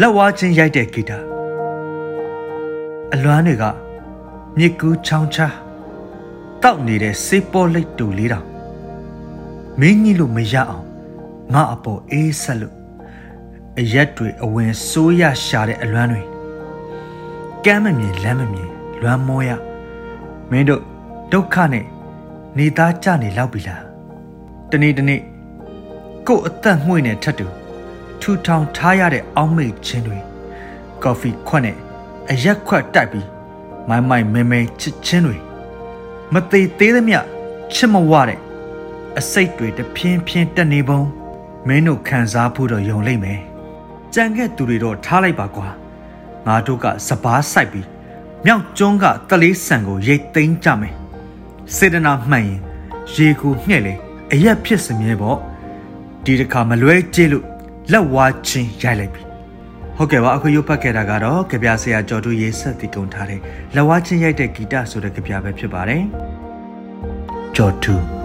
လက်ဝါးချင်းရိုက်တဲ့ဂီတာအလွမ်းတွေကမြစ်ကူးချောင်းချားတောက်နေတဲ့စေးပေါ်လိတ်တူလေးတောင်မင်းကြီးလို့မရအောင်ငါအပေါ်အေးဆက်လို့အရက်တွေအဝင်စိုးရရှာတဲ့အလွမ်းတွေကမ်းမမြင်လမ်းမမြင်လွမ်းမောရမင်းတို့ဒုက္ခနဲ့နေသားကြနေလောက်ပြီလားတနေ့တနေ့ကို့အသက်မှွေနဲ့ထပ်တူ ထူထောင်ထားရတဲ့အောက်မိတ်ချင်းတွေကော်ဖီခွက်နဲ့အရက်ခွက်တိုက်ပြီးမိုင်းမိုင်းမဲမဲချစ်ချင်းတွေမသေးသေးသမျှချစ်မဝတဲ့အစိတ်တွေတဖြင်းဖြင်းတက်နေပုံမင်းတို့ခံစားဖို့တော့ယုံလိမ့်မယ်ကြံခဲ့သူတွေတော့ထားလိုက်ပါကွာငါတို့ကစပားဆိုင်ပြီးမြောက်ကျွန်းကတလေးဆန်ကိုရိတ်သိမ်းကြမယ်စေတနာမှန်ရင်ရေကိုညှဲ့လေအရက်ဖြစ်စမြဲပေါ့ဒီတစ်ခါမလွဲကျေးလို့ လက်ဝါးချင်းရိုက်လိုက်ပြီဟုတ်ကဲ့ပါအခုရုပ်ဖတ်ခဲ့တာကတော့ကြပြဆရာကျော်တူရေးဆက်တည်ကုန်ထားတဲ့လက်ဝါးချင်းရိုက်တဲ့ဂီတဆိုတဲ့ကြပြပဲဖြစ်ပါတယ်ကျော်တူ